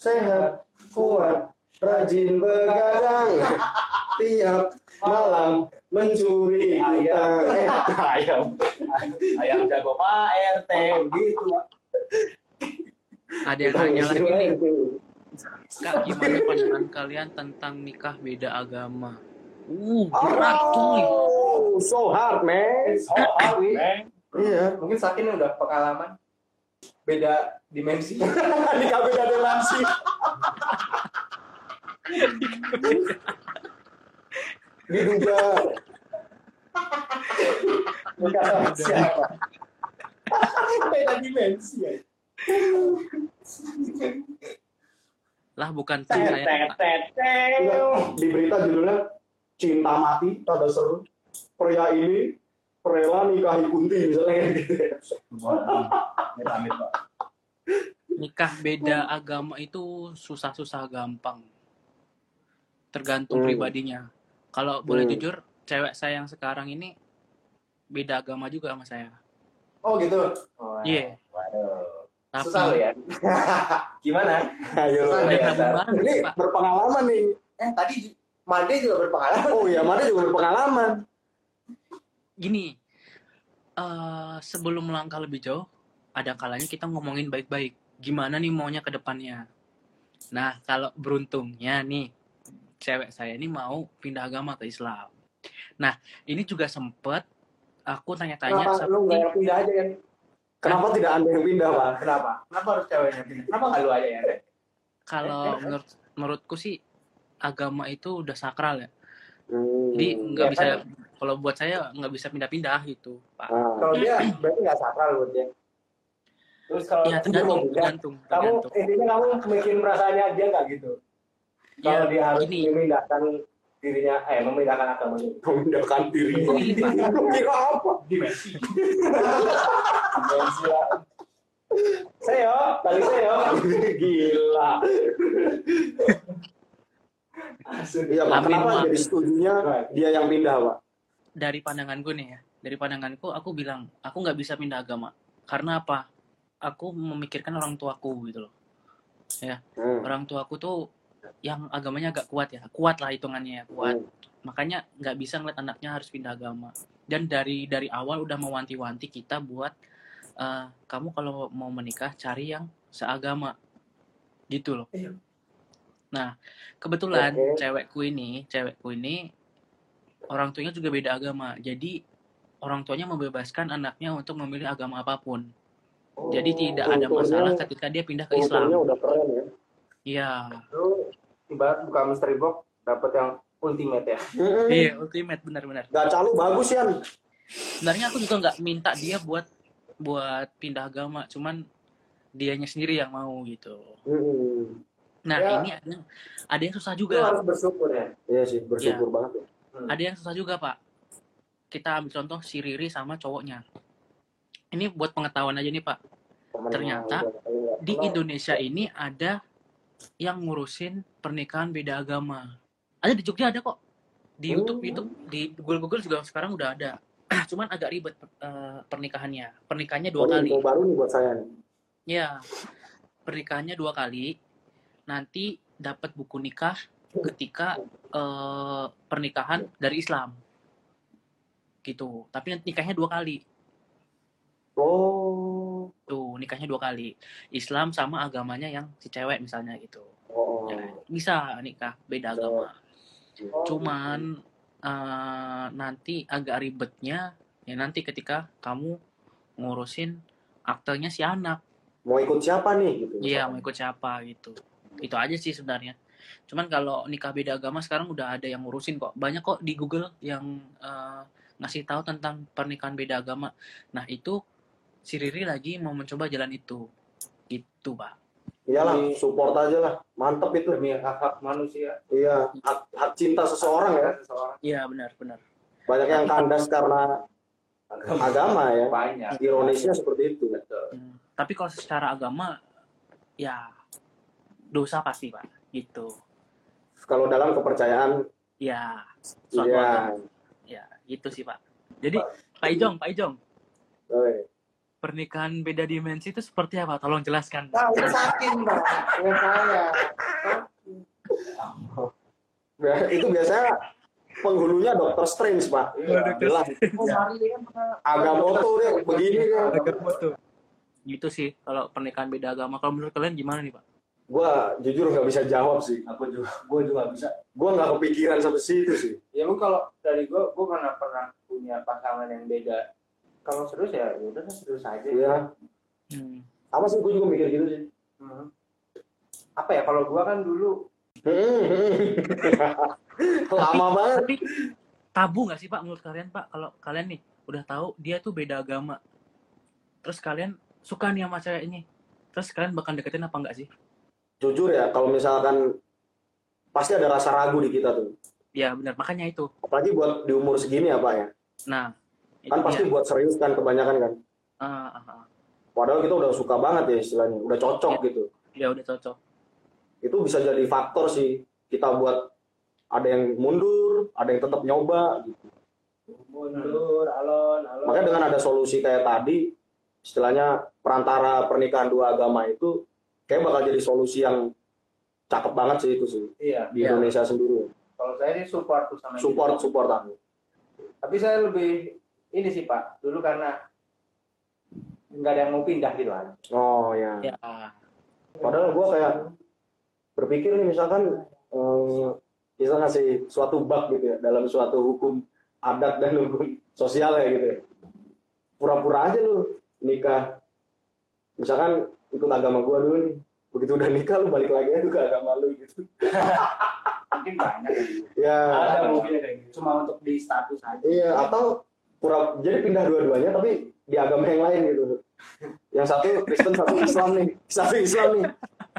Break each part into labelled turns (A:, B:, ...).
A: sehat, kuat, rajin begadang, tiap malam mencuri. Eh, ayam, ayam jago Pak RT, gitu.
B: Ada yang nanya lagi nih, Kak, gimana pandangan kalian tentang nikah beda agama? Uh, berat cuy.
A: Oh, so hard, man.
C: So hard, man.
A: Iya,
C: Mungkin saat ini udah pengalaman beda dimensi.
A: nikah beda dimensi. Diduga nikah sama siapa?
C: Beda dimensi ya.
B: Lah bukan
C: tet, tet.
A: Enggak, di berita judulnya cinta mati tanda seru pria ini rela nikahi kunti misalnya gitu
C: Amit-amit, Pak.
B: Nikah beda agama itu susah-susah gampang. Tergantung
A: Hmm.
B: pribadinya. Kalau boleh
A: Hmm.
B: jujur, cewek saya yang sekarang ini beda agama juga sama saya.
C: Oh gitu. Oh,
B: Iya.
C: Waduh.
B: Tapi
C: Susah lo ya. Gimana?
A: ayo
C: Susah ya,
B: banget,
A: ini
B: Pak.
A: berpengalaman nih
C: Eh tadi Made juga berpengalaman.
A: oh iya mana juga berpengalaman
B: Gini, eh, sebelum melangkah lebih jauh, ada kalanya kita ngomongin baik-baik. Gimana nih maunya ke depannya? Nah, kalau beruntungnya nih, cewek saya ini mau pindah agama ke Islam. Nah, ini juga sempet aku tanya-tanya
A: kenapa lu nggak yang pindah aja kan kenapa tidak anda yang pindah pak
C: Kenapa? Kenapa harus ceweknya pindah? Kenapa nggak lu aja ya? Dek?
B: kalau menurut menurutku sih agama itu udah sakral ya.
A: Hmm.
B: Jadi nggak
C: ya
B: bisa
C: kan?
B: kalau buat saya nggak bisa pindah-pindah gitu, Pak.
A: Ah.
C: Kalau dia berarti nggak sakral buat dia. Terus kalau
B: Iya,
C: dia
B: tergantung,
C: mau pindah,
B: tergantung,
C: kamu
B: tergantung.
C: intinya kamu mikirin perasaannya dia nggak gitu. Kalau
B: Ya,
C: dia harus
B: gini.
C: memindahkan dirinya, eh memindahkan agamanya.
A: memindahkan diri
B: Ini, Pak.
A: kira apa
C: Dimensi. Dimensi ya. Saya, tadi saya.
A: gila iya pak
B: Amin,
A: kenapa jadi setujunya dia yang pindah pak
B: dari pandanganku nih ya, dari pandanganku aku bilang aku nggak bisa pindah agama. Karena apa? Aku memikirkan orang tuaku gitu loh.
A: Hmm.
B: Orang tuaku tuh yang agamanya agak kuat ya, kuat lah hitungannya ya, kuat. Makanya nggak bisa ngeliat anaknya harus pindah agama. Dan dari dari awal udah mewanti-wanti kita buat eh, kamu kalau mau menikah cari yang seagama, gitu loh.
C: Iya.
B: Nah kebetulan
A: Oke.
B: cewekku ini, cewekku ini orang tuanya juga beda agama. Jadi orang tuanya membebaskan anaknya untuk memilih agama apa pun. Jadi tidak ada masalah ketika dia pindah ke Islam.
A: udah keren ya
B: Iya,
C: Lu ibarat buka mystery box dapat yang ultimate ya.
A: Hmm.
B: iya ultimate benar-benar.
A: gacha lu bagus ya
B: Sebenarnya aku juga nggak minta dia buat buat pindah agama, cuman dianya sendiri yang mau gitu.
A: Hmm.
B: Nah
C: Ya.
B: ini ada yang, ada yang susah
C: Lu
B: juga.
C: harus bersyukur ya.
A: iya sih bersyukur banget ya.
B: Ada yang susah juga pak. Kita ambil contoh si Riri sama cowoknya. Ini buat pengetahuan aja nih pak.
A: Temen
B: Ternyata
A: udah-
B: Di Indonesia ini ada yang ngurusin pernikahan beda agama. Ada di Jogja ada kok. Di
A: Oh.
B: YouTube, YouTube, di Google Google juga sekarang udah ada. Cuman agak ribet eh, pernikahannya. Pernikahannya dua
A: Oh,
B: kali.
A: baru nih buat saya nih.
B: Ya, pernikahannya dua kali. Nanti dapat buku nikah ketika eh, pernikahan dari Islam. Gitu. Tapi nikahnya dua kali.
A: Oh.
B: Nikahnya dua kali. Islam sama agamanya yang si cewek misalnya gitu.
A: Oh.
B: Ya, bisa nikah beda agama.
C: Oh,
B: Cuman eh, nanti agak ribetnya ya nanti ketika kamu ngurusin aktenya si anak.
A: Mau ikut siapa nih gitu.
B: Iya, mau ikut siapa gitu. Itu aja sih sebenarnya. Cuman kalau nikah beda agama sekarang udah ada yang ngurusin kok. Banyak kok di Google yang eh, ngasih tahu tentang pernikahan beda agama. Nah, itu si Riri lagi mau mencoba jalan itu. Gitu, Pak.
A: Iyalah, support aja lah. Mantep itu.
C: demi hak hak manusia.
A: Iya, hak, hak cinta seseorang ya.
C: Seseorang
B: Iya, benar, benar.
A: Banyak yang kandas karena agama ya.
C: banyak.
A: Ironisnya seperti itu.
C: Betul.
B: Hmm. tapi kalau secara agama ya dosa pasti pak gitu
A: Kalau dalam kepercayaan,
B: ya suatu
A: iya.
B: ya gitu sih pak jadi Pak Ijong Pak Ijong
A: Oi.
B: Pernikahan beda dimensi itu seperti apa tolong jelaskan
C: Nah, udah sakit, Mbak. Dengan saya.
A: Nah, itu biasanya penghulunya dokter Strange, Pak.
B: Iya,
A: Jelas.
C: Oh, Mari kan pernah
A: Agamotto deh, begini kan.
B: gitu sih kalau pernikahan beda agama kalau menurut kalian gimana nih pak
A: Gua jujur nggak bisa jawab sih.
D: Aku juga, gue juga bisa.
A: Gua nggak kepikiran sampai situ sih.
C: Ya lu kalau dari gua, gua mana pernah punya pasangan yang beda. Kalau serius ya, ya udah serius aja.
A: Iya.
B: hmm.
A: Apa sih gua juga mikir gitu sih.
C: Hmm. Apa ya kalau gua kan dulu
A: Lama banget.
B: tapi tabu nggak sih pak menurut kalian pak kalau kalian nih udah tahu dia tuh beda agama terus kalian suka nih sama cewek ini terus kalian bakal deketin apa enggak sih
A: Jujur ya, kalau misalkan pasti ada rasa ragu di kita tuh.
B: ya benar makanya itu
A: Apalagi buat di umur segini ya, Pak ya.
B: nah itu
A: Kan pasti
B: dia.
A: buat serius kan kebanyakan kan.
B: Ah, ah, ah.
A: Padahal kita udah suka banget ya istilahnya, udah cocok gitu.
B: ya udah cocok
A: Itu bisa jadi faktor sih kita buat ada yang mundur, ada yang tetap nyoba gitu.
C: mundur, alon, alon.
A: Makanya dengan ada solusi kayak tadi, istilahnya perantara pernikahan dua agama itu kayak bakal jadi solusi yang cakep banget sih itu sih
C: Iya.
A: di
B: Iya.
A: Indonesia sendiri.
C: Kalau saya sih support tuh sama
A: Support support aku.
C: Tapi saya lebih ini sih Pak, dulu karena nggak ada yang mau pindah gitu kan.
A: Oh ya.
B: ya
A: Padahal gua kayak berpikir nih misalkan eh, bisa ngasih suatu bab gitu ya dalam suatu hukum adat dan hukum sosial ya gitu ya. Pura-pura aja lu nikah. Misalkan ikut agama gua dulu nih. Begitu udah nikah lu balik lagi aja ke agama lu gitu.
C: Mungkin banyak.
A: Ya.
C: Ada mungkin kayak gitu. Cuma untuk di status aja.
A: Iya, atau pura jadi pindah dua-duanya tapi di agama yang lain gitu. Yang satu Kristen, satu Islam nih. Satu Islam nih.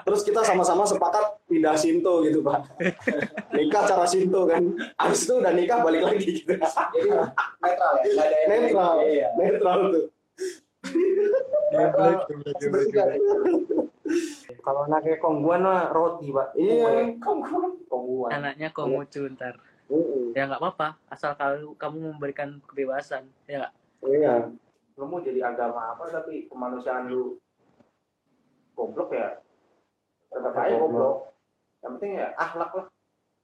A: Terus kita sama-sama sepakat pindah Sinto gitu, Pak. Nikah cara Sinto kan. Habis itu udah nikah balik lagi gitu.
C: Jadi netral ya, nggak ada yang
A: Netral.
C: Iya.
A: Netral tuh.
C: Kalau anaknya kongguan mah roti pak.
A: Iya.
C: Kongguan. Kongguan.
B: anaknya Konghucu ntar
A: Mm-mm.
B: ya nggak apa-apa asal kalau kamu memberikan kebebasan ya nggak?
A: Iya.
C: Lu mau jadi agama apa tapi kemanusiaan lu goblok ya. Tetap aja goblok. Yang penting ya akhlak lah.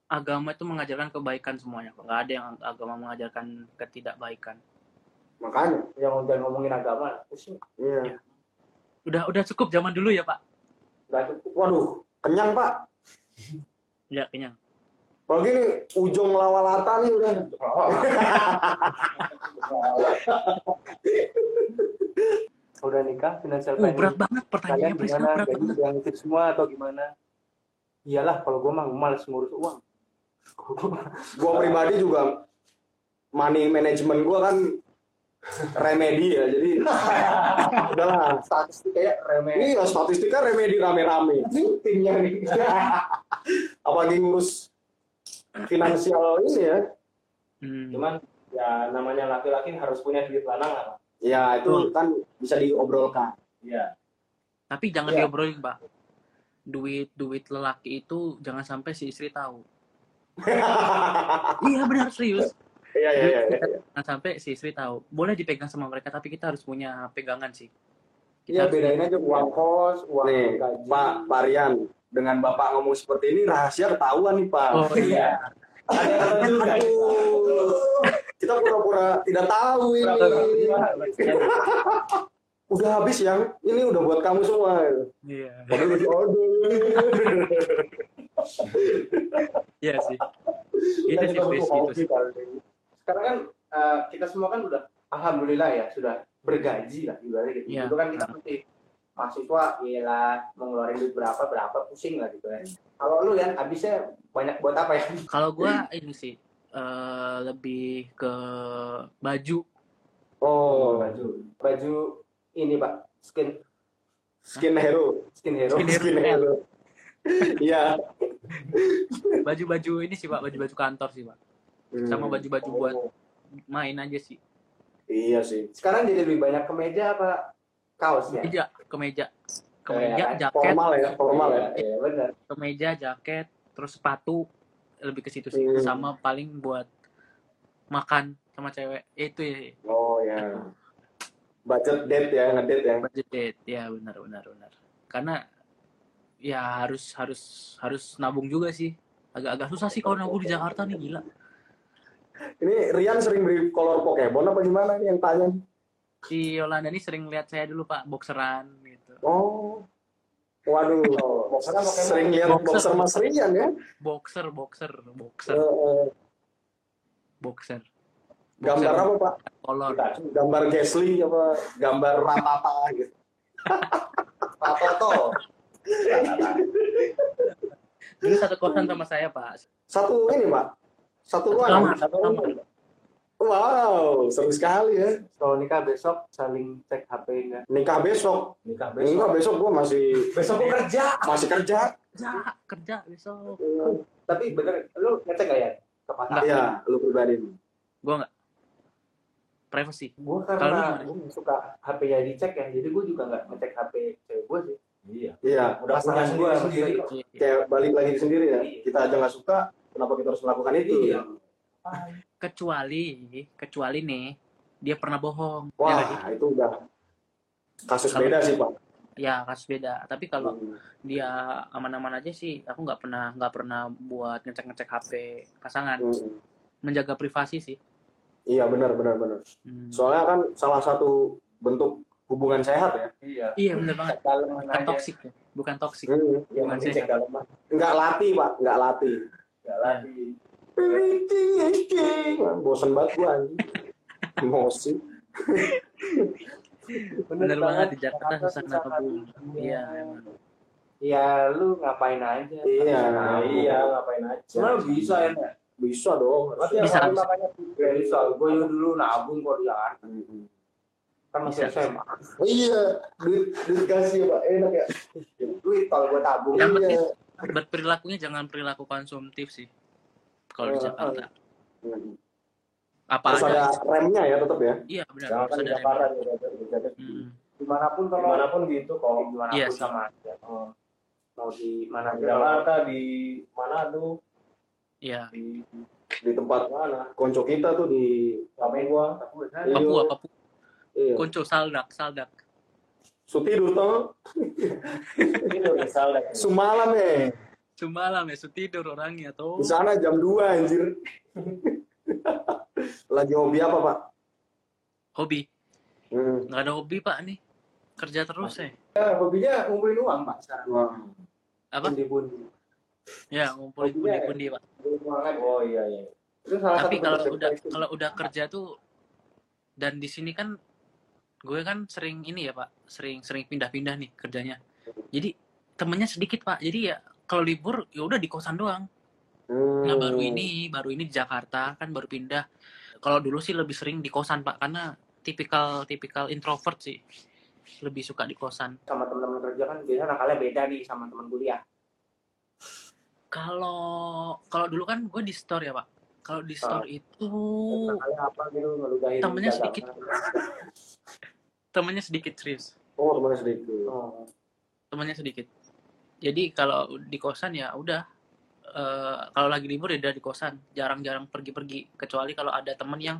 B: agama itu mengajarkan kebaikan semuanya kok nggak ada yang agama mengajarkan ketidakbaikan
A: Makanya.
C: Yang udah ngomongin agama, pusing.
A: Iya.
B: udah udah cukup zaman dulu ya pak
C: Gak cukup.
A: Waduh, kenyang, Pak.
B: ya kenyang
A: Kalau gini ujung lawalata nih udah.
C: Udah nikah, financial
B: uh, berat
C: planning.
B: banget pertanyaannya berat
C: Gaji
B: banget
C: yang ikut semua atau gimana? Iyalah, kalau gue mah males ngurus uang.
A: Gua pribadi juga money management gua kan remedi ya. Jadi udahlah.
C: Statistiknya remeh.
A: Iya, statistika remedi rame-rame.
C: Timnya nih.
A: Apalagi ngurus finansial ini ya.
B: Hmm.
C: Cuman ya namanya laki-laki harus punya duit lanang lah. Pak.
A: Ya, itu kan bisa diobrolkan.
C: Iya.
B: tapi jangan
C: Iya.
B: diobrolin pak duit duit lelaki itu jangan sampai si istri tahu iya benar serius
A: Iya, iya, iya. iya.
B: jangan sampai si istri tahu boleh dipegang sama mereka tapi kita harus punya pegangan sih
C: Iya bedain aja uang kos, uang
A: Nih,
C: gaji.
A: Pak Parian, dengan Bapak ngomong seperti ini rahasia ketahuan nih, Pak.
B: oh iya.
A: Aduh, kita pura-pura tidak tahu ini. Udah habis yang ini udah buat kamu semua.
B: iya
A: Padahal lagi aduh.
B: iya sih
C: Kita
B: itu sih itu
C: hobi
B: sih.
C: Sekarang kan eh, kita semua kan udah alhamdulillah ya sudah bergaji lah ibaratnya gitu.
B: Iya.
C: Dulu kan kita masih mahasiswa, iyalah mau ngeluarin duit berapa berapa pusing lah gitu kan. Kalau lu kan habisnya banyak buat apa ya?
B: kalau gua ini sih eh, lebih ke baju
A: Oh,
C: baju. Baju ini Pak, skin
A: skin hero.
C: skin hero.
B: Skin hero.
A: Skin hero. Iya.
B: baju-baju ini sih pak baju-baju kantor sih pak sama
A: Hmm.
B: baju-baju buat main aja sih
A: Iya sih.
C: Sekarang jadi lebih banyak kemeja apa kaos ya
B: kemeja kemeja
C: Iya,
B: kemeja
C: kan?
B: jaket
A: Formal ya, formal ya.
C: iya benar
B: kemeja jaket terus sepatu lebih ke situ sih
A: Hmm.
B: sama paling buat makan sama cewek itu ya
A: Oh ya. Budget date ya, ngedate ya.
B: budget date ya benar benar benar karena ya harus harus harus nabung juga sih agak-agak susah sih kalau nabung di Jakarta nih gila
A: Ini Rian sering beli kolor Pokemon apa gimana nih yang tanya?
B: Si Yolanda ini sering lihat saya dulu pak boxeran gitu
A: Oh. Waduh,
C: boxeran
A: sering lihat
B: Boxer.
A: boxer Mas Rian ya.
B: boxer boxer boxer
A: Eh, eh,
B: boxer
A: gambar apa Pak?
B: kolor
A: Gambar Gasly apa gambar Ratata gitu.
C: Toto
B: dulu satu kosan sama saya pak
A: Satu ini Pak. Satu ruangan.
B: Kamar,
C: satu
B: kamar.
A: Wow, seru sekali ya.
C: kalau nikah besok saling cek HP enggak
A: Nikah besok.
C: nikah
A: Enggak besok gua masih
C: besok gua kerja
A: masih kerja.
B: kerja kerja besok
C: tapi bener lu ngecek gak ya ke pasangan
A: Iya, lu pribadi.
B: gua nggak privacy
C: gue karena gue suka HP-nya dicek ya, jadi gue juga nggak ngecek HP cewek gue sih.
D: Iya.
A: Iya,
D: Udah punya
C: Pasangan gua
D: sendiri
A: kayak balik lagi di sendiri ya. Kita aja nggak suka, kenapa kita harus melakukan itu?
C: Iya.
B: Kecuali kecuali nih dia pernah bohong ya,
A: Wah,
B: sih?
A: itu udah kasus
B: Kalau-
A: beda sih pak.
B: ya kasus beda tapi kalau
A: Hmm.
B: dia aman-aman aja sih aku nggak pernah nggak pernah buat ngecek ngecek HP pasangan
A: Hmm.
B: menjaga privasi sih
A: Iya benar benar benar.
B: Hmm.
A: Soalnya kan salah satu bentuk hubungan sehat ya.
C: Iya.
B: iya bener banget bukan toksik ya bukan toksik
A: Hmm.
C: Yang
B: Bukan
C: penting
B: sehat.
C: cek dalam mah.
A: Nggak latih pak, nggak latih.
C: Nggak
A: Bosan banget gua anjing. Emosi.
B: bener banget di Jakarta susah nabung iya emang
C: Iya, lu ngapain aja?
A: Iya,
C: Iya.
A: ngapain aja.
C: Sebenarnya bisa ya?
A: Bisa dong.
C: Berarti
B: Bisa, bisa.
C: makanya bisa. bisa. Gue dulu nabung kok di Jakarta.
A: Hmm.
C: Kan masih
B: Bisa,
C: SMA.
A: Iya, duit duit kasih pak, enak ya.
C: Duit kalau gue tabung.
B: Yang penting
A: Iya.
B: berperilakunya jangan perilaku konsumtif sih kalau di
A: Eh,
B: Jakarta
A: Hmm.
B: apa
A: Harus
B: aja
A: ada remnya ya tetap ya.
B: iya benar
D: Jangan
B: harus
D: kan di
B: ada
D: Jakarta
B: remnya.
D: juga ada- juga ada-
B: Hmm.
C: Di mana pun kalau
D: Di mana pun gitu kok.
C: di
B: mana pun Iya
C: sama aja.
D: Oh.
C: Mau di mana.
D: Jakarta di Manado
B: iya
D: di
A: Di tempat
D: mana?
A: konco kita tuh di
D: Papua.
A: Iya.
B: Papua Papua
A: iya.
B: Konco saldak saldak
A: Sutidur toh,
D: Itu misal deh.
A: semalam
B: semalam ya su tidur orangnya tuh
A: Di sana jam 2 anjir. Lagi hobi apa, Pak?
B: hobi
A: Hmm.
B: nggak ada hobi pak nih kerja terus ya
C: Ya, hobinya ngumpulin uang, Pak, sekarang.
A: Wah.
B: apa
C: Bundi-bundi.
B: ya ngumpulin
C: ya?
B: pundi-pundi pak
C: uang.
D: Oh iya iya.
C: Itu salah
B: tapi
C: satu
B: kalau udah
C: depresi.
B: kalau udah kerja tuh dan di sini kan gue kan sering ini ya pak sering sering pindah-pindah nih kerjanya jadi temennya sedikit pak jadi ya kalau libur ya udah di kosan doang
A: Hmm.
B: nah baru ini baru ini di Jakarta kan baru pindah kalau dulu sih lebih sering di kosan pak karena tipikal tipikal introvert sih lebih suka di kosan
C: sama teman-teman kerja kan biasanya nakalnya beda nih sama teman kuliah.
B: kalau kalau dulu kan gue di store ya pak kalau di store itu
C: apa gitu ngeludahin
B: Temennya
C: dagangan.
B: sedikit. temennya sedikit serius
A: Oh, teman sedikit.
C: Oh.
B: temannya sedikit. Jadi kalau di kosan ya udah eh, kalau lagi libur ya udah di kosan, jarang-jarang pergi-pergi kecuali kalau ada temen yang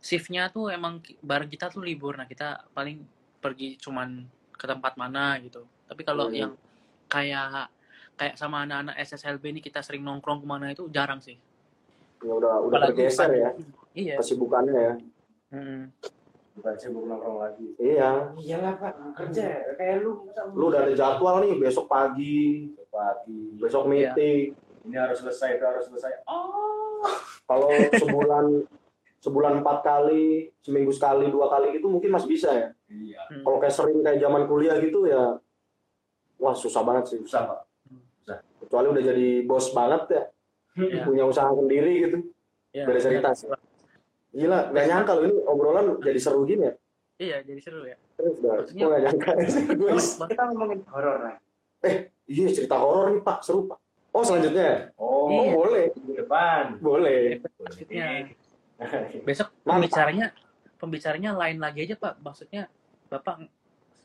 B: shiftnya tuh emang bareng kita tuh libur, nah kita paling pergi cuman ke tempat mana gitu. Tapi kalau
A: Hmm.
B: yang kayak kayak sama anak-anak SSLB ini kita sering nongkrong ke mana itu jarang sih.
A: Ya udah udah
B: Apalagi
A: bergeser ya
B: Iya.
A: kesibukannya ya.
B: Mm.
D: Bukan sibuk nongkrong lagi.
A: Iya.
C: Iyalah, Pak. Kerja kayak lu.
A: Lu udah ada jadwal nih besok pagi,
D: Pagi.
A: besok
B: Iya.
A: meeting.
D: Ini harus selesai, itu harus selesai. Oh.
A: Kalau sebulan sebulan empat kali, seminggu sekali, dua kali gitu mungkin masih bisa ya.
D: Iya.
B: Hmm.
A: Kalau kayak sering kayak zaman kuliah gitu ya, wah susah banget sih.
D: Susah, Pak.
A: Kecuali udah jadi bos banget ya,
B: Iya.
A: punya usaha sendiri gitu.
B: Iya.
A: Beda cerita sih. Gila, nggak nyangka loh ini obrolan jadi seru gini ya.
B: Iya, jadi seru ya.
A: Terus
B: Maksudnya-
A: gue nggak nyangka.
C: Kita ngomongin horor lah.
A: Iya cerita horor nih Pak, seru Pak. Oh selanjutnya?
D: Oh,
B: Iya.
A: boleh,
D: minggu depan.
A: boleh.
B: Maksudnya besok pembicaranya pembicaranya lain lagi aja pak maksudnya bapak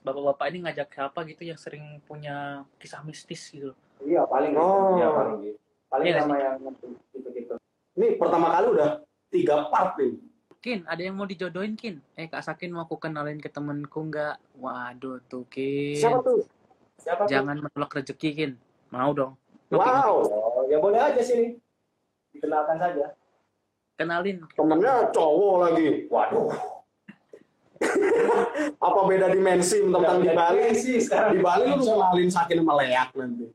B: bapak-bapak ini ngajak siapa gitu yang sering punya kisah mistis gitu.
C: Iya paling gitu.
A: Oh.
D: Ya paling gitu.
C: paling
B: Iya,
C: sama yang gitu-gitu.
A: Ini pertama kali udah tiga part nih.
B: Kin, ada yang mau dijodohin Kin? Eh Kak Sakin mau aku kenalin ke temenku nggak? Waduh tuh Kin.
A: Siapa tuh?
C: Siapa tuh?
B: Jangan menolak rezeki Kin. Mau dong. Mau Kin?
A: Wow,
D: Oh, ya boleh aja sini. Dikenalkan saja.
B: Kenalin.
A: temennya cowok lagi.
D: Waduh.
A: Apa beda dimensi tentang di Bali?
D: sih sekarang.
A: Di Bali lu kenalin sakin sama leak nanti.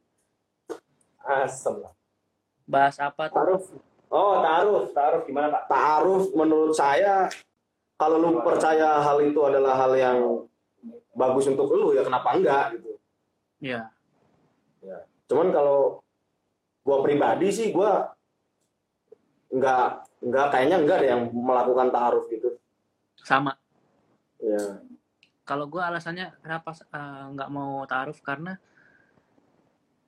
D: Asem lah.
B: Bahas apa tuh?
D: Taruh. Oh, taruh, taruh gimana Pak?
A: Ta'aruf menurut saya kalau lu percaya hal itu adalah hal yang bagus untuk lu ya kenapa enggak gitu.
B: Ya.
A: Cuman kalau gua pribadi sih gua enggak enggak kayaknya enggak ada yang melakukan ta'aruf gitu.
B: Sama.
A: Ya.
B: Kalau gue alasannya kenapa nggak mau taruh karena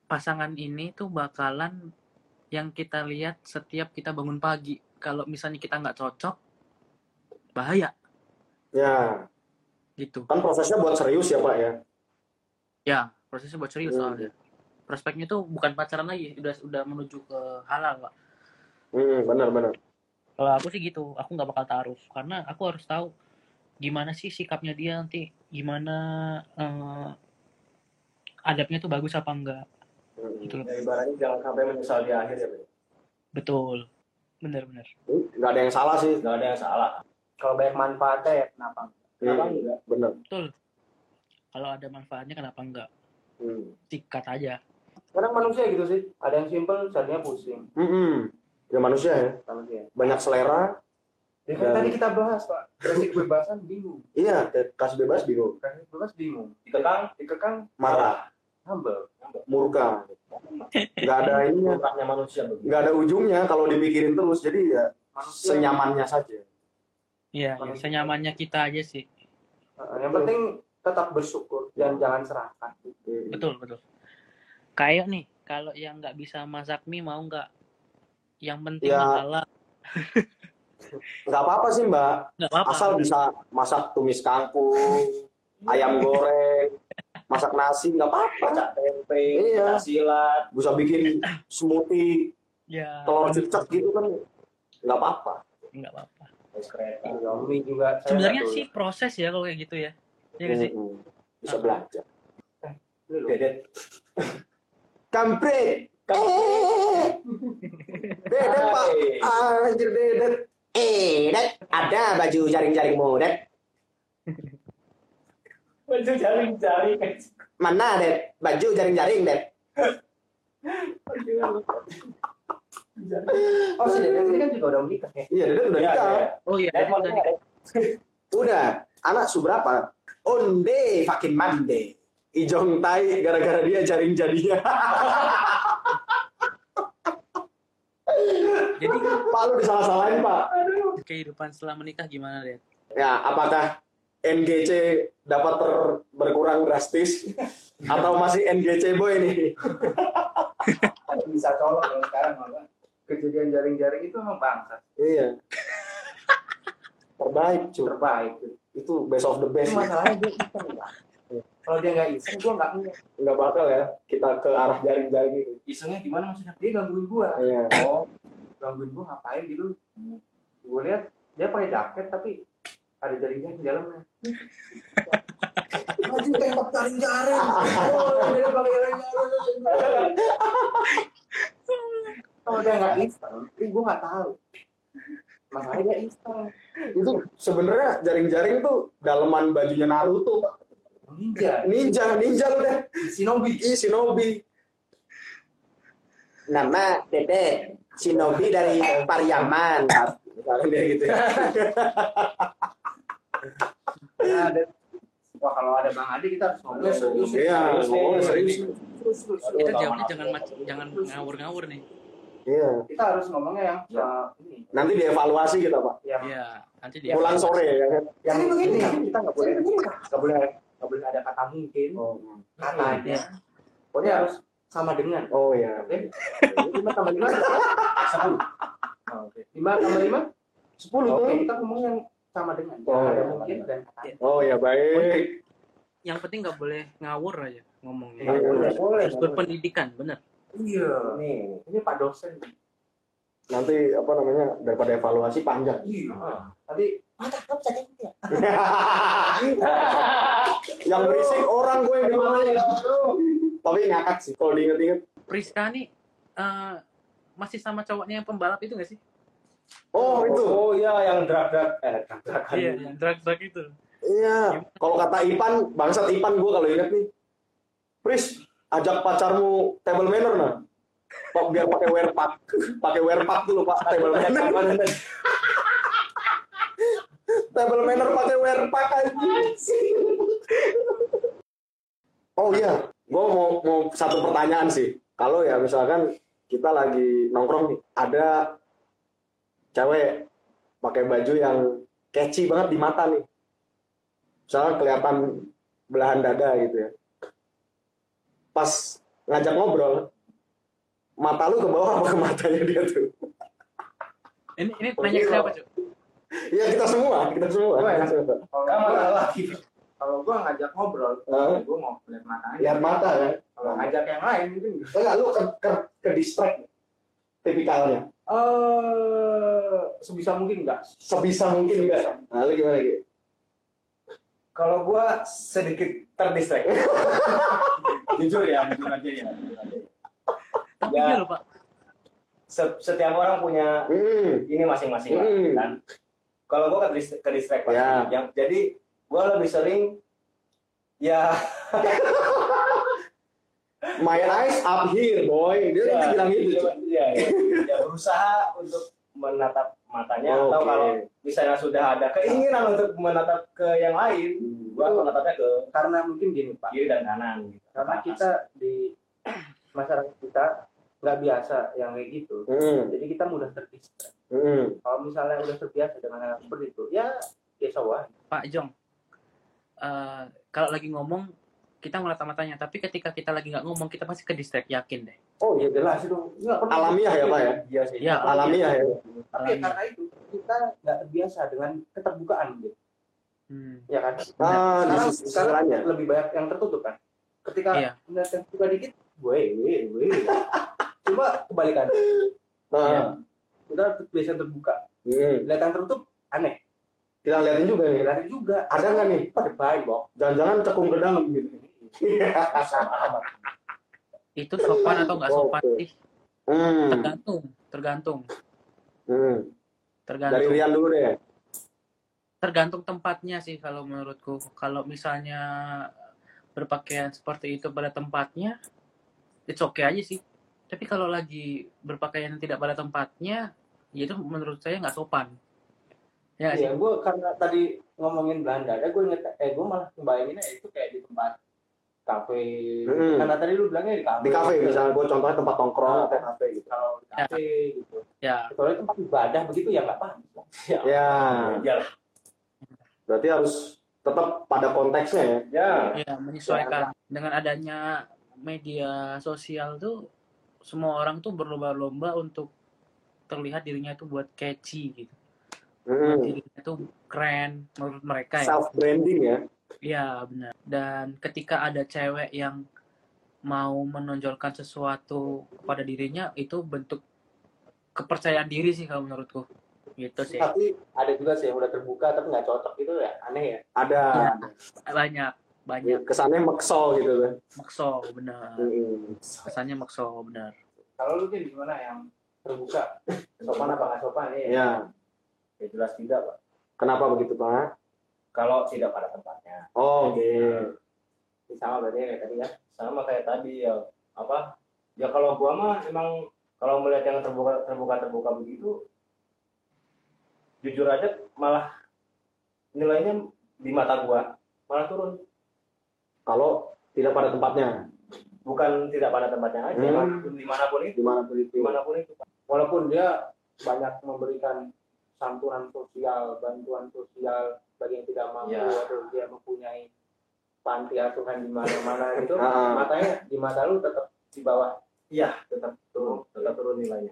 B: pasangan ini tuh bakalan yang kita lihat setiap kita bangun pagi. Kalau misalnya kita nggak cocok, bahaya
A: Ya,
B: gitu.
A: kan prosesnya buat serius ya, Pak ya.
B: Ya, prosesnya buat serius
A: Hmm.
B: soalnya. Prospeknya tuh bukan pacaran lagi, udah udah menuju ke halal, Pak.
A: Hmm, benar benar.
B: Kalau aku sih gitu, aku nggak bakal taruh karena aku harus tahu gimana sih sikapnya dia nanti, gimana eh, adabnya tuh bagus apa enggak.
A: Hmm.
B: Gitu loh.
D: Ya, ibaratnya jangan sampai menyesal di akhir ya.
B: Betul. Bener-bener.
A: Nggak ada yang salah sih.
D: Nggak ada yang salah.
C: Kalau banyak manfaatnya ya kenapa? Kenapa
A: Hmm,
C: enggak?
A: benar.
B: Betul. Kalau ada manfaatnya kenapa enggak?
A: Hmm.
B: Sikat aja.
C: Kadang manusia gitu sih. Ada yang simpel, jadinya pusing.
A: Hmm. Ya manusia ya,
C: Manusia.
A: banyak selera.
C: Ya, kan
A: Dan-
C: tadi kita bahas Pak. Prinsip kebebasan bingung.
A: Iya, kasih bebas bingung,
C: Prinsip bebas bingung.
D: Dikekang,
C: Dikekang
A: marah,
C: humble.
A: murka. Nggak ada ininya,
D: murahnya manusia begitu.
A: nggak ada ujungnya kalau dipikirin terus. Jadi ya
C: Manusia.
A: senyamannya saja.
B: Iya, ya, senyamannya kita aja sih.
C: Yang penting tetap bersyukur dan jangan serahkan.
B: Betul, betul. Kayak nih, kalau yang nggak bisa masak mie mau nggak? Yang penting
A: Ya.
B: halal.
A: Nggak apa-apa sih Mbak,
B: Nggak apa-apa.
A: asal bisa masak tumis kangkung, ayam goreng, masak nasi nggak apa-apa.
D: Pecah tempe,
A: Iya.
D: silat.
A: Bisa bikin smoothie,
B: Ya,
A: telur cecek gitu kan nggak apa-apa.
B: nggak apa-apa.
C: Ya, mie juga.
B: Sebenarnya sih proses ya kalau kayak gitu ya. Iya nggak sih?
A: Hmm. Bisa belajar.
C: tahu. Lu,
D: Dedet.
A: Kampret. Eh. Dedet pak. Anjir dedet. Eh, Det, ada baju jaring-jaringmu, Det.
D: Baju jaring-jaring.
A: Mana, Det? Baju jaring-jaring, Det.
C: Oh, si Deden ini kan juga udah menikah ya.
A: Iya, Dedet udah
D: Iya,
A: nikah.
D: iya.
B: Oh iya,
D: mau
B: tadi.
D: nikah.
A: Udah. Anak suberapa? Onde fucking mande. Ijong tai gara-gara dia jaring jadinya.
B: Jadi
A: Pak lu disalah-salahin, Pak.
B: kehidupan setelah menikah gimana deh?
A: Ya, apakah NGC dapat ter- berkurang drastis atau masih NGC boy nih?
C: Bisa colok kalau sekarang malah. Kejadian jaring-jaring itu emang bangsa.
A: Iya. Terbaik, cuy.
C: Terbaik.
A: Itu best of the best.
C: Itu masalahnya dia iseng Pak. Kalau dia nggak iseng, gue nggak punya.
A: Nggak bakal ya kita ke arah jaring-jaring itu.
D: Isengnya gimana maksudnya?
C: Dia gangguin gue.
A: Iya.
C: Oh, gangguin gue ngapain gitu. Gue lihat dia pakai jaket tapi ada jaringnya di dalamnya. Maju tembak jaring-jaring. Oh, dia pakai jaring-jaring. Kalau dia nggak iseng, tapi gue nggak tahu. Masalahnya dia iseng.
A: Itu sebenarnya jaring-jaring tuh daleman bajunya Naruto. Pak.
C: Ninja.
A: Ninja, ninja lu deh.
C: Shinobi.
A: Ih, Shinobi. Nama Dede Shinobi dari Pariaman. Misalnya gitu ya.
C: Nah, ada- Wah kalau ada Bang Adi kita harus serius.
A: Iya, serius.
C: Terus, terus, terus.
B: Kita jawabnya jangan mac- jangan ngawur-ngawur nih.
A: Iya.
C: Kita harus ngomongnya yang uh, ini.
A: Nanti dievaluasi kita, Pak.
C: Yang,
B: Iya, nanti dia
A: Pulang sore ya kan.
C: yang ini kita nggak boleh nggak boleh nggak boleh ada kata mungkin
A: Oh,
C: katanya. Pokoknya harus sama dengan.
A: oh ya.
C: Oke. Lima tambah lima. Sepuluh. Oke. Lima tambah lima.
A: Sepuluh
C: Oke
A: tuh.
C: kita ngomong yang sama dengan.
A: Oh,
C: ada
A: iya.
C: mungkin dan kata.
A: Oh ya baik.
B: yang penting nggak boleh ngawur aja ngomongnya.
A: Nggak boleh.
C: boleh
B: Harus berpendidikan, bener.
C: iya nih ini pak dosen
A: Nanti apa namanya daripada evaluasi panjang.
C: iya tadi
A: yang berisik orang gue yang dimarahin. Tapi ngakak sih kalau diinget-inget.
B: Priska nih eh, masih sama cowoknya yang pembalap itu nggak sih?
A: Oh itu.
D: Oh iya yang drag-drag eh drag-drag.
B: Iya, yang drag-drag itu.
A: Iya. Kalau kata Ipan, bangsat Ipan gue kalau inget nih. Pris, ajak pacarmu table manner nah. Pak biar pakai wear pack. pakai wear pack dulu Pak table manner. table manner pakai wear pack aja. Oh iya, gue mau mau satu pertanyaan sih. Kalau ya misalkan kita lagi nongkrong nih, ada cewek pakai baju yang catchy banget di mata nih. Misalnya kelihatan belahan dada gitu ya. Pas ngajak ngobrol, mata lu ke bawah apa ke matanya dia tuh?
B: Ini ini nanya ke siapa, Cuk?
A: Iya kita semua, kita semua.
C: Gua ya? Kalau
D: lagi.
C: kalau gua ngajak ngobrol
A: Hah?
C: gua mau lihat mata
A: Lihat mata kan?
C: kalau ngajak yang lain mungkin
A: Enggak, lu ke, ke, ke distract tipikalnya.
C: Eh sebisa mungkin enggak
A: Sebisa mungkin enggak. Nah, lu gimana gitu?
D: Kalau gua sedikit terdistract. jujur ya, jujur aja ya. jujur aja.
B: Tapi
D: Ya.
B: iya loh, Pak.
D: Se- Setiap orang punya
A: Hmm.
D: ini masing-masing
A: Hmm.
D: kan. Kalau gua ke dis- ke distract pasti.
A: Ya.
D: Yang jadi gua lebih sering ya
A: My eyes up here, boy. Dia
D: ya,
A: bilang gitu. cuy.
D: ya, ya, ya berusaha untuk menatap matanya
A: Oh,
D: atau
A: oke.
D: kalau misalnya sudah ada keinginan untuk menatap ke yang lain, gua menatapnya ke
C: karena mungkin gini pak
D: kiri dan kanan gitu.
C: karena kita di masyarakat kita nggak biasa yang kayak gitu
A: Hmm.
C: jadi kita mudah terdistract
A: Hmm.
C: kalau misalnya udah terbiasa dengan hal seperti itu ya ya sawah
B: Pak Jong. Eh, kalau lagi ngomong kita ngeliat matanya, tapi ketika kita lagi nggak ngomong kita pasti ke distract yakin deh.
C: oh ya jelas itu
A: Alamiah ya, Pak, ya?
D: Iya sih.
B: Ya,
A: Alamiah ya.
C: tapi karena itu kita nggak terbiasa dengan keterbukaan gitu
B: Hmm.
C: ya kan
A: Ah,
C: sekarang,
A: sisi
C: sekarang
A: sisinya.
C: lebih banyak yang tertutup kan ketika
B: Iya.
C: melihat yang terbuka dikit gue gue gue coba kebalikan
A: Nah,
C: kita biasa terbuka
A: hmm.
C: lihat yang tertutup aneh
A: Kita liatin juga nih.
C: lihat juga
A: Ada nggak nih?
C: pada baik kok
A: Jangan-jangan cekung ke dalam gitu.
B: Itu sopan atau nggak sopan sih?
A: Hmm.
B: Tergantung, tergantung,
A: hmm. Dari
B: tergantung.
A: Rian dulu deh.
B: Tergantung tempatnya sih kalau menurutku. Kalau misalnya berpakaian seperti itu pada tempatnya, it's okay aja sih. Tapi kalau lagi berpakaian tidak pada tempatnya, ya itu menurut saya nggak sopan. Ya?
C: Iya, gue karena tadi ngomongin Belanda, ada gue inget, eh gue malah ngebayanginnya itu kayak di tempat kafe.
A: Hmm.
C: Karena tadi lu bilangnya di kafe.
A: Di kafe misalnya gue contohnya tempat nongkrong atau kafe gitu.
C: Kalau di kafe gitu.
B: Ya,
C: tempat ibadah begitu ya nggak paham.
A: Ya,
D: Ya,
A: berarti harus tetap pada konteksnya ya.
D: ya.
B: ya menyesuaikan. Dengan adanya media sosial tuh, semua orang tuh berlomba-lomba untuk terlihat dirinya itu buat catchy gitu. Buat
A: Hmm.
B: dirinya itu keren menurut mereka ya.
A: Self branding ya.
B: Iya benar. Dan ketika ada cewek yang mau menonjolkan sesuatu kepada dirinya itu bentuk kepercayaan diri sih kalau menurutku. Gitu sih.
C: Tapi ada juga sih yang udah terbuka tapi nggak cocok itu ya aneh ya.
A: Ada
B: Iya. Banyak banyak
A: kesannya makso gitu kan.
B: makso benar.
A: Hmm.
B: Kesannya makso benar.
C: Kalau lu Din, gimana yang terbuka? Sopan apa nggak sopan ya?
A: Ya.
D: Ya jelas tidak, Pak.
A: Kenapa begitu Pak?
D: Kalau tidak pada tempatnya.
A: Oh, oke.
C: Ini sama berarti ya kayak tadi ya.
D: Sama kayak tadi ya apa? Ya kalau gua mah emang kalau melihat yang terbuka terbuka terbuka begitu jujur aja malah nilainya di mata gua malah turun.
A: Kalau tidak pada tempatnya,
D: Bukan tidak pada tempatnya aja,
A: Hmm.
D: di mana
A: pun itu,
D: di mana pun itu. di mana pun itu.
C: Walaupun dia banyak memberikan santunan sosial, bantuan sosial bagi yang tidak mampu
D: Ya.
C: atau dia mempunyai panti asuhan di mana-mana gitu,
A: Ah.
C: matanya di mata lu tetap di bawah.
D: Iya, tetap turun, tetap turun nilainya.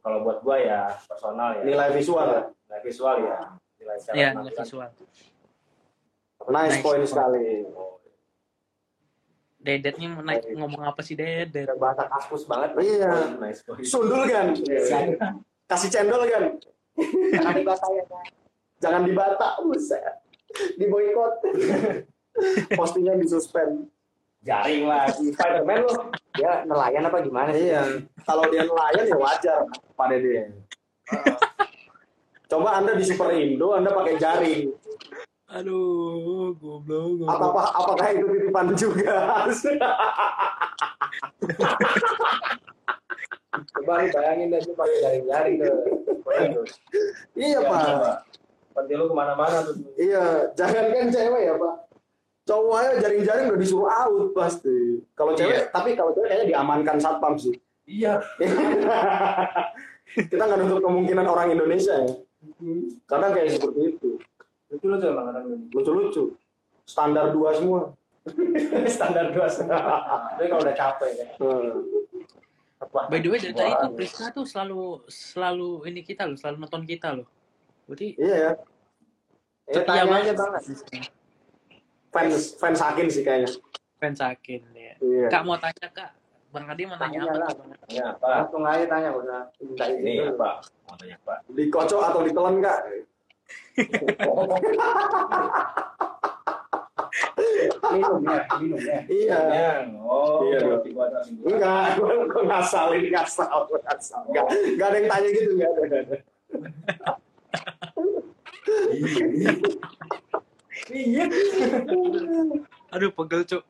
D: Kalau buat gua ya personal ya,
A: Nilai visual ya.
D: nilai visual ya, nilai secara
B: Iya,
D: penampilan.
B: visual.
A: Nice
B: Nice.
A: point sekali.
B: Dedet nih mau naik ngomong apa sih Dedet?
C: Bahasa kaskus banget.
A: Iya.
D: Nice.
A: Sundul kan. Kasih cendol kan.
C: Jangan dibatahin.
A: Jangan dibata, buset. Di boykot. Postingnya di suspend.
D: Jaring lagi. Spiderman lo.
C: Ya nelayan apa gimana sih?
A: Iya. Kalau dia nelayan ya wajar pada dia. Coba Anda di Super Indo, Anda pakai jaring.
B: Aduh, goblok. goblok.
A: Apakah apakah itu titipan juga?
C: Coba lu bayangin deh, lu pakai jaring-jaring. Waduh.
A: iya, Pak.
D: Nanti lu ke mana-mana tuh.
A: Iya, jangankan cewek ya, Pak. Cowok aja jaring-jaring udah disuruh out pasti. Kalau cewek, tapi kalau cewek kayaknya diamankan satpam sih.
D: Iya.
A: Kita nggak nutup kemungkinan orang Indonesia ya. Kadang kayak seperti itu.
D: Itu lu tuh emang kadang
A: Lucu-lucu. Standar dua semua.
D: standar dua Tapi kalau udah capek ya.
A: Hmm.
D: Apa?
B: By the way dari tadi tuh Prisca tuh selalu selalu ini kita loh, selalu nonton kita loh. Berarti
A: Iya ya.
C: Ya, tanya
B: banget
C: aja banget.
A: Fans fans Hakim sih kayaknya.
B: fans Akin ya.
A: Iya.
B: Kak mau tanya kak, Bang Adi mau tanya
C: Tanya
B: apa?
C: lah.
B: tuh, Bang?
D: Ya, apa?
C: Langsung aja tanya, minta izin
D: Ini
C: dulu.
D: apa? Mau tanya apa?
A: Dikocok atau ditelan kak?
C: Minum ya, minum ya.
A: Iya.
D: Ya, oh,
A: Iya. Enggak, gue gue ngasal ini ngasal, gue ngasal. Enggak, enggak ada yang tanya gitu, enggak ada.
D: Iya.
B: Aduh pegel cuk.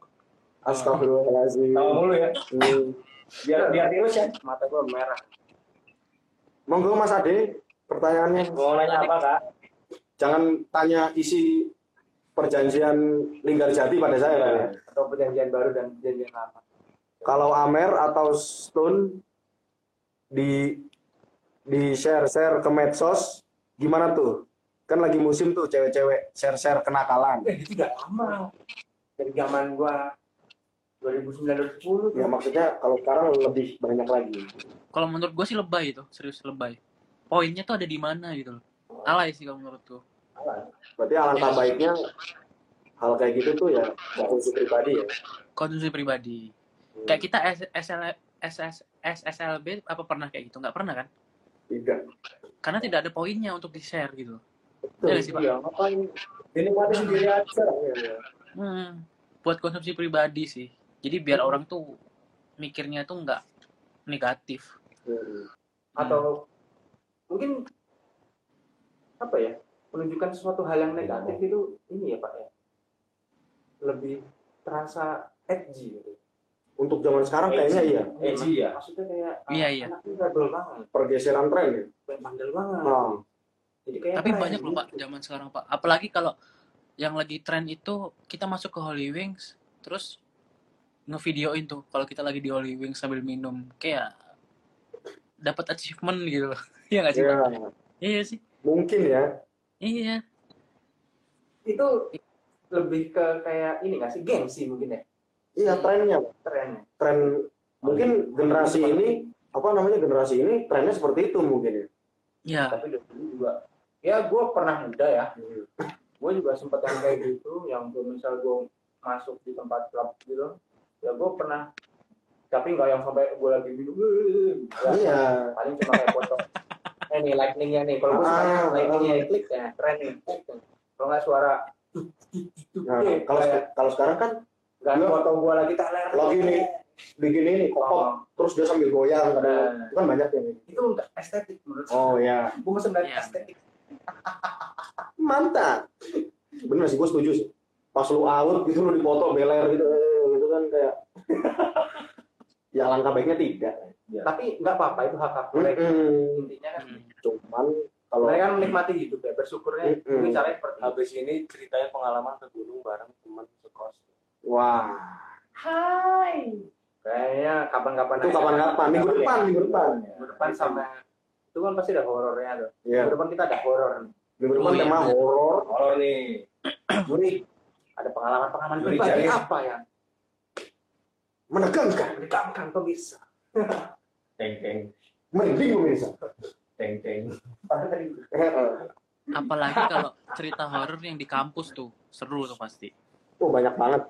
A: Astagfirullahaladzim.
D: Tahu mulu ya.
A: Hmm.
D: Biar biar dilus ya.
C: Mata gua merah.
A: Monggo Mas Ade, pertanyaannya.
D: Mau nanya apa, Kak?
A: Jangan tanya isi perjanjian Linggarjati pada saya Pak, ya.
C: Atau perjanjian baru dan perjanjian lama.
A: Kalau Amer atau Stone di di share-share ke medsos gimana tuh? Kan lagi musim tuh cewek-cewek share-share kenakalan.
C: Eh, itu udah lama. Dari zaman gua 2009 2010
A: Ya maksudnya kalau sekarang lebih banyak lagi.
B: Kalau menurut gue sih lebay itu, serius lebay. Poinnya tuh ada di mana gitu loh. Alay sih kalau menurutku.
A: Berarti alangkah baiknya hal kayak gitu tuh ya konsumsi pribadi ya.
B: Konsumsi pribadi. Kayak kita SL SS SSLB apa pernah kayak gitu? Nggak pernah kan?
A: Tidak.
B: Karena tidak ada poinnya untuk di-share gitu.
A: Betul.
B: Iya sih, Pak.
A: Iya, ngapain?
D: Dinikmati sendiri aja.
A: Iya, iya.
B: Hmm, buat konsumsi pribadi sih. Jadi biar orang tuh mikirnya tuh nggak negatif.
A: Hmm.
C: atau mungkin apa ya menunjukkan sesuatu hal yang negatif itu ini ya pak ya lebih terasa edgy gitu.
A: Untuk zaman sekarang kayaknya iya.
D: Edgy ya.
C: maksudnya kayak
B: Iya, iya.
C: anak rebel banget
A: Pergeseran tren ya.
C: bandel banget
A: Nah,
C: jadi kayak
B: Tapi
C: keren
B: banyak loh
C: gitu.
B: Pak zaman sekarang Pak. Apalagi kalau yang lagi tren itu kita masuk ke Holy Wings terus ngevideoin tuh kalau kita lagi di Holy Wings sambil minum kayak dapat achievement gitu loh. Iya nggak sih
A: ya,
B: Pak? Iya sih.
A: mungkin ya.
B: Iya.
C: itu lebih ke kayak ini nggak sih gengsi mungkin ya?
A: Iya trennya,
C: trennya.
A: Tren mungkin generasi ini apa namanya generasi ini trennya seperti itu mungkin ya.
B: Iya.
C: tapi dulu juga. Ya gue pernah muda ya. Gue juga sempat yang kayak gitu yang gue misal gue masuk di tempat klub gitu. Ya gue pernah tapi nggak yang sampai gue lagi minum ya,
A: Iya.
C: paling cuma kayak foto eh nih lightningnya nih kalau gue suka
A: Ah,
C: lightningnya
A: ah.
C: klik ya keren nih kalau nggak suara
A: Nah, kalau kalau sekarang kan
C: nggak foto gue lagi taler
A: Lagi nih. bikin ini
C: oh,
A: terus dia sambil goyang kadang
C: Nah.
A: itu kan banyak yang gitu.
C: itu nggak estetik menurut
A: Oh ya,
C: gue masih nggak
B: Iya.
C: estetik
A: mantap. Bener sih, gue setuju sih. Pas lu out gitu lu dipoto beler gitu, eh, gitu kan kayak ya alangkah baiknya tidak.
C: Tapi nggak apa-apa itu hak hak mereka
A: Mm-mm.
C: intinya kan
B: Hmm.
A: Cuman kalau
C: mereka kan menikmati hidup ya bersyukurnya mungkin caranya seperti.
D: Habis ini ceritanya pengalaman ke gunung bareng teman sekos.
A: wah
C: Hai. Kayaknya kapan-kapan
A: itu kapan-kapan minggu depan minggu depan.
C: Minggu depan sama itu kan pasti ada horornya tuh.
A: Iya.
C: Minggu depan kita ada horor.
A: Minggu depan
B: Oh, iya.
A: tema horor.
D: Oh nih.
C: Juri ada pengalaman-pengalaman
D: Juri
C: pribadi apa yang
A: Menegangkan,
C: menegangkan pemirsa?
D: Teng teng
A: mending pemirsa.
D: teng teng.
C: Padahal tadi
B: Apalagi kalau cerita horor yang di kampus tuh seru tuh pasti.
A: Oh banyak banget,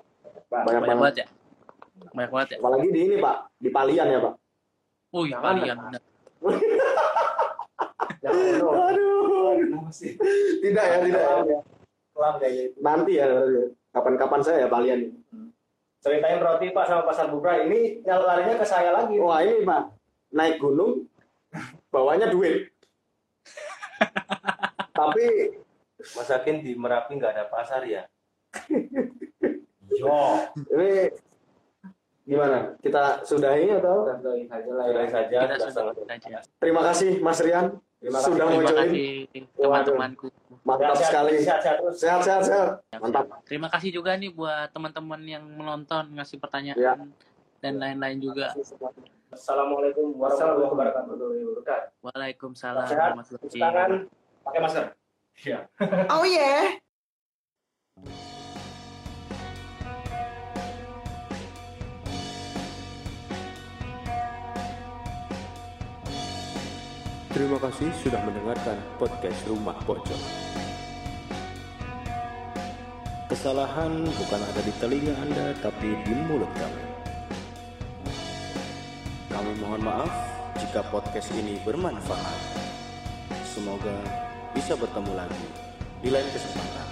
A: banyak
B: Banyak
A: banget.
B: banget ya. banyak banget ya
A: Apalagi di ini Pak, di Palian ya Pak.
B: oh iya.
C: Jangan dulu.
A: Aduh. Tidak ya, tidak ya.
D: Kelam kayak gitu.
A: Nanti ya, kapan-kapan saya ya Palian.
D: Ceritain roti Pak sama pasar buka ini larinya ke saya lagi.
A: Wah ini Pak, naik gunung, bawanya duit. Tapi
E: Masakin di Merapi nggak ada pasar ya?
D: Yo,
A: ini gimana? Kita sudahi atau?
C: Sudahi saja lah ya.
E: saja,
B: kita
E: sudah
B: sudah
E: sangat
B: saja
A: Terima kasih Mas Rian
D: Terima kasih.
A: sudah mau
B: terima
A: join.
B: kasih teman-temanku
A: Mantap sekali.
D: Terus.
A: Sehat, sehat, sehat. Mantap.
B: terima kasih juga nih buat teman-teman yang menonton ngasih pertanyaan
A: Ya.
B: dan lain-lain juga
D: Assalamualaikum warahmatullahi wabarakatuh.
B: waalaikumsalam
D: Sehat,
B: warahmatullahi
D: cuci tangan, pakai masker. Iya.
F: Oh yeah.
G: Terima kasih sudah mendengarkan podcast Rumah Pocong. Kesalahan bukan ada di telinga Anda, tapi di mulut kami. Kami mohon maaf jika podcast ini bermanfaat. Semoga bisa bertemu lagi di lain kesempatan.